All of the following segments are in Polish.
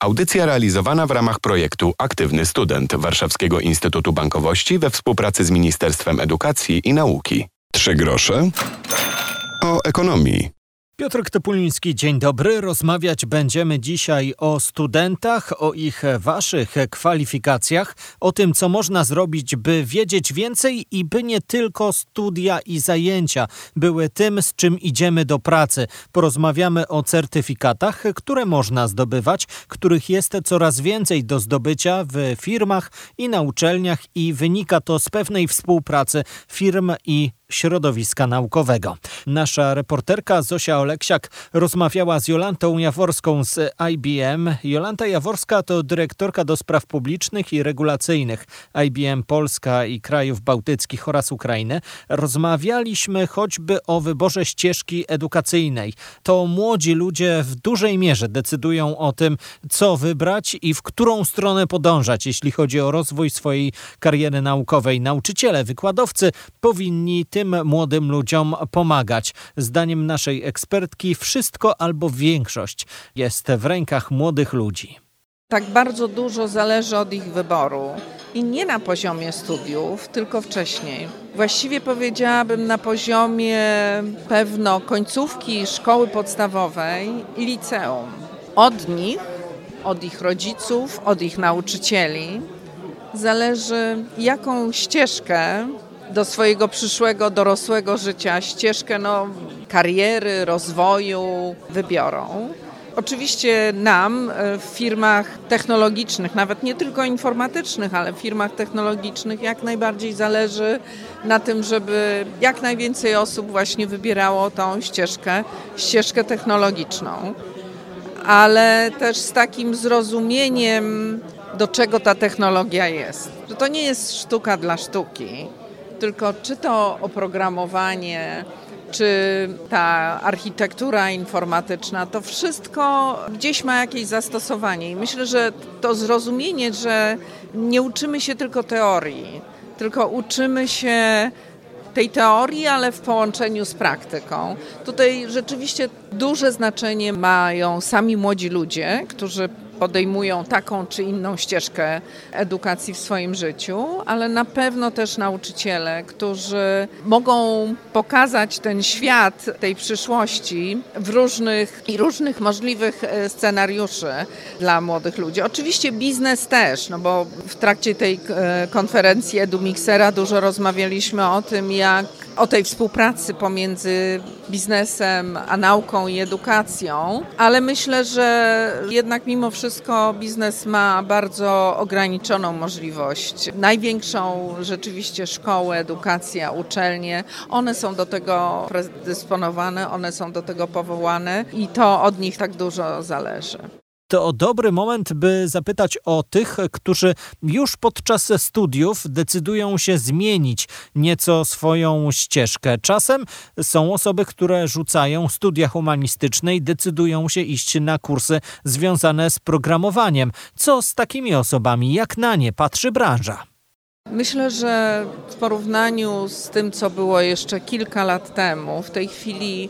Audycja realizowana w ramach projektu Aktywny Student Warszawskiego Instytutu Bankowości we współpracy z Ministerstwem Edukacji i Nauki. Trzy grosze o ekonomii. Piotr Topuliński, dzień dobry. Rozmawiać będziemy dzisiaj o studentach, o ich waszych kwalifikacjach, o tym, co można zrobić, by wiedzieć więcej i by nie tylko studia i zajęcia były tym, z czym idziemy do pracy. Porozmawiamy o certyfikatach, które można zdobywać, których jest coraz więcej do zdobycia w firmach i na uczelniach i wynika to z pewnej współpracy firm i środowiska naukowego. Nasza reporterka Zosia Oleksiak rozmawiała z Jolantą Jaworską z IBM. Jolanta Jaworska to dyrektorka do spraw publicznych i regulacyjnych IBM Polska i krajów bałtyckich oraz Ukrainy. Rozmawialiśmy choćby o wyborze ścieżki edukacyjnej. To młodzi ludzie w dużej mierze decydują o tym, co wybrać i w którą stronę podążać, jeśli chodzi o rozwój swojej kariery naukowej. Nauczyciele, wykładowcy powinni tym młodym ludziom pomagać. Zdaniem naszej ekspertki wszystko albo większość jest w rękach młodych ludzi. Tak bardzo dużo zależy od ich wyboru i nie na poziomie studiów, tylko wcześniej. Właściwie powiedziałabym na poziomie pewno końcówki szkoły podstawowej i liceum. Od nich, od ich rodziców, od ich nauczycieli zależy, jaką ścieżkę do swojego przyszłego dorosłego życia, ścieżkę no, kariery, rozwoju wybiorą. Oczywiście nam w firmach technologicznych, nawet nie tylko informatycznych, ale w firmach technologicznych jak najbardziej zależy na tym, żeby jak najwięcej osób właśnie wybierało tą ścieżkę, ścieżkę technologiczną, ale też z takim zrozumieniem, do czego ta technologia jest. Że to nie jest sztuka dla sztuki, tylko czy to oprogramowanie, czy ta architektura informatyczna, to wszystko gdzieś ma jakieś zastosowanie. I myślę, że to zrozumienie, że nie uczymy się tylko teorii, tylko uczymy się tej teorii, ale w połączeniu z praktyką. Tutaj rzeczywiście duże znaczenie mają sami młodzi ludzie, którzy podejmują taką czy inną ścieżkę edukacji w swoim życiu, ale na pewno też nauczyciele, którzy mogą pokazać ten świat tej przyszłości w różnych i różnych możliwych e, scenariuszy dla młodych ludzi. Oczywiście biznes też, no bo w trakcie tej e, konferencji EduMixera dużo rozmawialiśmy o tym, jak o tej współpracy pomiędzy biznesem a nauką i edukacją, ale myślę, że jednak mimo wszystko biznes ma bardzo ograniczoną możliwość. Największą rzeczywiście szkołę, edukacja, uczelnie, one są do tego predysponowane, one są do tego powołane i to od nich tak dużo zależy to dobry moment, by zapytać o tych, którzy już podczas studiów decydują się zmienić nieco swoją ścieżkę. Czasem są osoby, które rzucają studia humanistyczne i decydują się iść na kursy związane z programowaniem. Co z takimi osobami? Jak na nie patrzy branża? Myślę, że w porównaniu z tym, co było jeszcze kilka lat temu, w tej chwili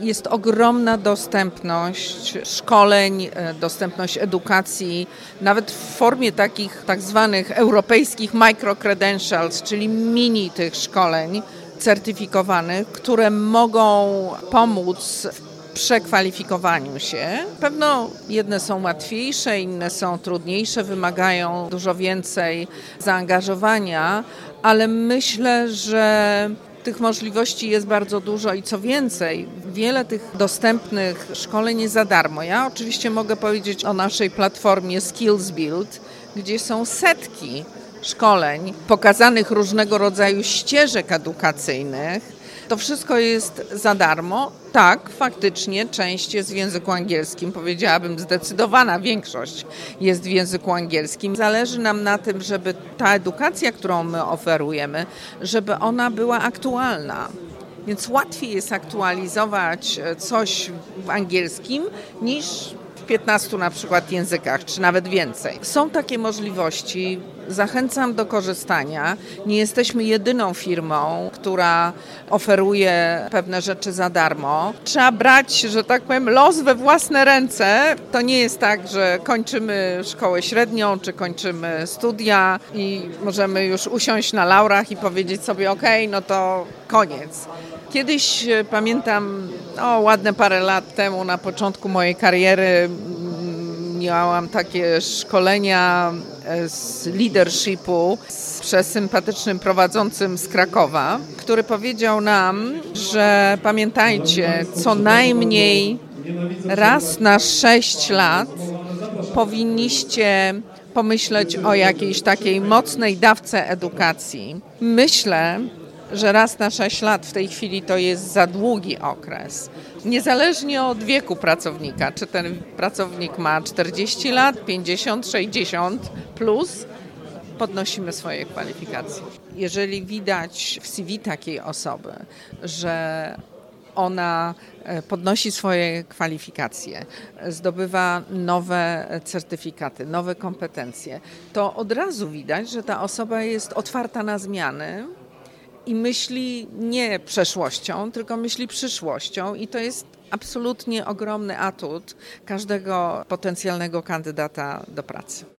jest ogromna dostępność szkoleń, e, dostępność edukacji, nawet w formie takich tak zwanych europejskich micro-credentials, czyli mini tych szkoleń certyfikowanych, które mogą pomóc w przekwalifikowaniu się. Pewno jedne są łatwiejsze, inne są trudniejsze, wymagają dużo więcej zaangażowania, ale myślę, że tych możliwości jest bardzo dużo i co więcej, wiele tych dostępnych szkoleń jest za darmo. Ja oczywiście mogę powiedzieć o naszej platformie Skills Build, gdzie są setki szkoleń pokazanych różnego rodzaju ścieżek edukacyjnych to wszystko jest za darmo. Tak, faktycznie część jest w języku angielskim. Powiedziałabym zdecydowana większość jest w języku angielskim. Zależy nam na tym, żeby ta edukacja, którą my oferujemy, żeby ona była aktualna. Więc łatwiej jest aktualizować coś w angielskim niż 15 na przykład językach, czy nawet więcej. Są takie możliwości. Zachęcam do korzystania. Nie jesteśmy jedyną firmą, która oferuje pewne rzeczy za darmo. Trzeba brać, że tak powiem, los we własne ręce. To nie jest tak, że kończymy szkołę średnią, czy kończymy studia i możemy już usiąść na laurach i powiedzieć sobie, ok, no to koniec. Kiedyś e, pamiętam, o ładne parę lat temu, na początku mojej kariery, miałam takie szkolenia e, z leadershipu z przesympatycznym prowadzącym z Krakowa, który powiedział nam, że pamiętajcie, co najmniej raz na sześć lat powinniście pomyśleć o jakiejś takiej mocnej dawce edukacji. Myślę, że raz na 6 lat w tej chwili to jest za długi okres. Niezależnie od wieku pracownika, czy ten pracownik ma 40 lat, 50, 60 plus, podnosimy swoje kwalifikacje. Jeżeli widać w CV takiej osoby, że ona e, podnosi swoje kwalifikacje, zdobywa nowe certyfikaty, nowe kompetencje, to od razu widać, że ta osoba jest otwarta na zmiany, i myśli nie przeszłością, tylko myśli przyszłością i to jest absolutnie ogromny atut każdego potencjalnego kandydata do pracy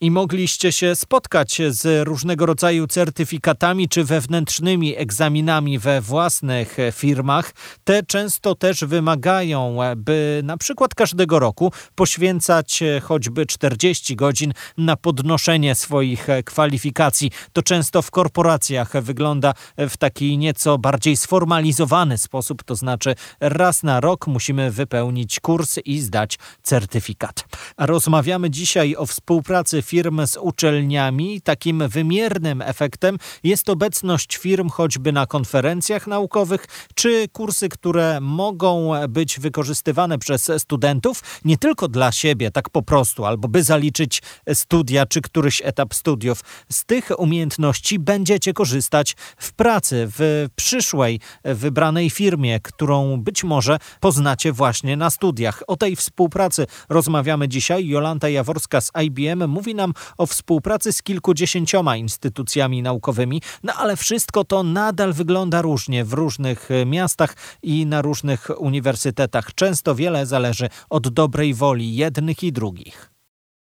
i mogliście się spotkać z różnego rodzaju certyfikatami czy wewnętrznymi egzaminami we własnych firmach. Te często też wymagają, by na przykład każdego roku poświęcać choćby 40 godzin na podnoszenie swoich kwalifikacji. To często w korporacjach wygląda w taki nieco bardziej sformalizowany sposób, to znaczy raz na rok musimy wypełnić kurs i zdać certyfikat. Rozmawiamy dzisiaj o współpracy firm z uczelniami. Takim wymiernym efektem jest obecność firm choćby na konferencjach naukowych, czy kursy, które mogą być wykorzystywane przez studentów nie tylko dla siebie, tak po prostu, albo by zaliczyć studia, czy któryś etap studiów. Z tych umiejętności będziecie korzystać w pracy, w przyszłej wybranej firmie, którą być może poznacie właśnie na studiach. O tej współpracy rozmawiamy dzisiaj. Jolanta Jaworska z IBM mówi o współpracy z kilkudziesięcioma instytucjami naukowymi, no ale wszystko to nadal wygląda różnie w różnych e, miastach i na różnych uniwersytetach. Często wiele zależy od dobrej woli jednych i drugich.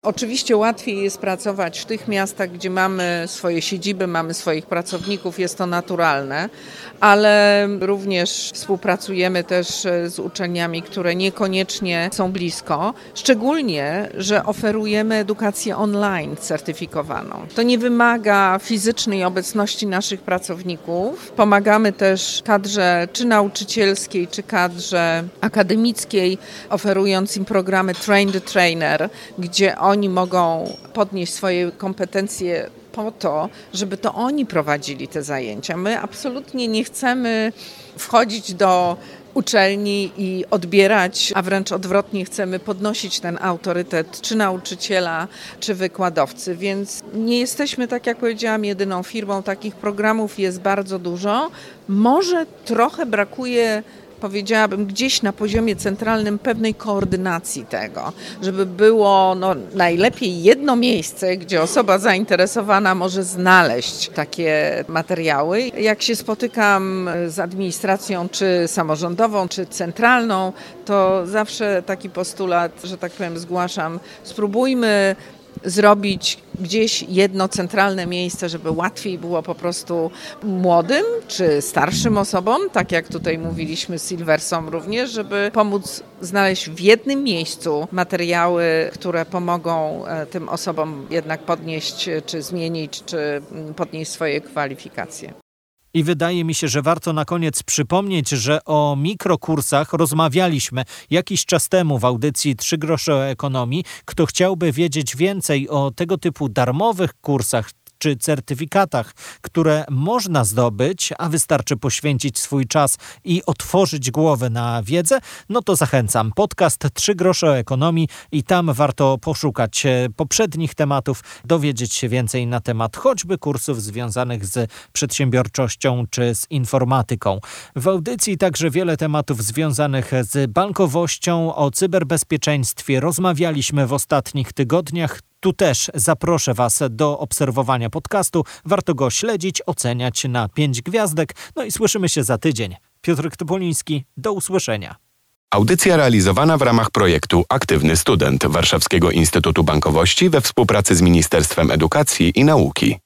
Oczywiście łatwiej jest pracować w tych miastach, gdzie mamy swoje siedziby, mamy swoich pracowników, jest to naturalne, ale również współpracujemy też z uczelniami, które niekoniecznie są blisko, szczególnie, że oferujemy edukację online certyfikowaną. To nie wymaga fizycznej obecności naszych pracowników. Pomagamy też kadrze czy nauczycielskiej, czy kadrze akademickiej, oferując im programy Train the Trainer, gdzie oni oni mogą podnieść swoje kompetencje po to, żeby to oni prowadzili te zajęcia. My absolutnie nie chcemy wchodzić do uczelni i odbierać, a wręcz odwrotnie chcemy podnosić ten autorytet czy nauczyciela, czy wykładowcy, więc nie jesteśmy, tak jak powiedziałam, jedyną firmą. Takich programów jest bardzo dużo. Może trochę brakuje powiedziałabym, gdzieś na poziomie centralnym pewnej koordynacji tego, żeby było no, najlepiej jedno miejsce, gdzie osoba zainteresowana może znaleźć takie materiały. Jak się spotykam z administracją, czy samorządową, czy centralną, to zawsze taki postulat, że tak powiem, zgłaszam. Spróbujmy zrobić gdzieś jedno centralne miejsce, żeby łatwiej było po prostu młodym czy starszym osobom, tak jak tutaj mówiliśmy Silversom również, żeby pomóc znaleźć w jednym miejscu materiały, które pomogą e, tym osobom jednak podnieść czy zmienić, czy mm, podnieść swoje kwalifikacje. I wydaje mi się, że warto na koniec przypomnieć, że o mikrokursach rozmawialiśmy jakiś czas temu w audycji Trzy grosze o ekonomii. Kto chciałby wiedzieć więcej o tego typu darmowych kursach, czy certyfikatach, które można zdobyć, a wystarczy poświęcić swój czas i otworzyć głowę na wiedzę, no to zachęcam. Podcast Trzy grosze o ekonomii i tam warto poszukać e, poprzednich tematów, dowiedzieć się więcej na temat choćby kursów związanych z przedsiębiorczością czy z informatyką. W audycji także wiele tematów związanych z bankowością, o cyberbezpieczeństwie rozmawialiśmy w ostatnich tygodniach. Tu też zaproszę Was do obserwowania podcastu. Warto go śledzić, oceniać na 5 gwiazdek. No i słyszymy się za tydzień. Piotr Topoliński, do usłyszenia. Audycja realizowana w ramach projektu Aktywny Student Warszawskiego Instytutu Bankowości we współpracy z Ministerstwem Edukacji i Nauki.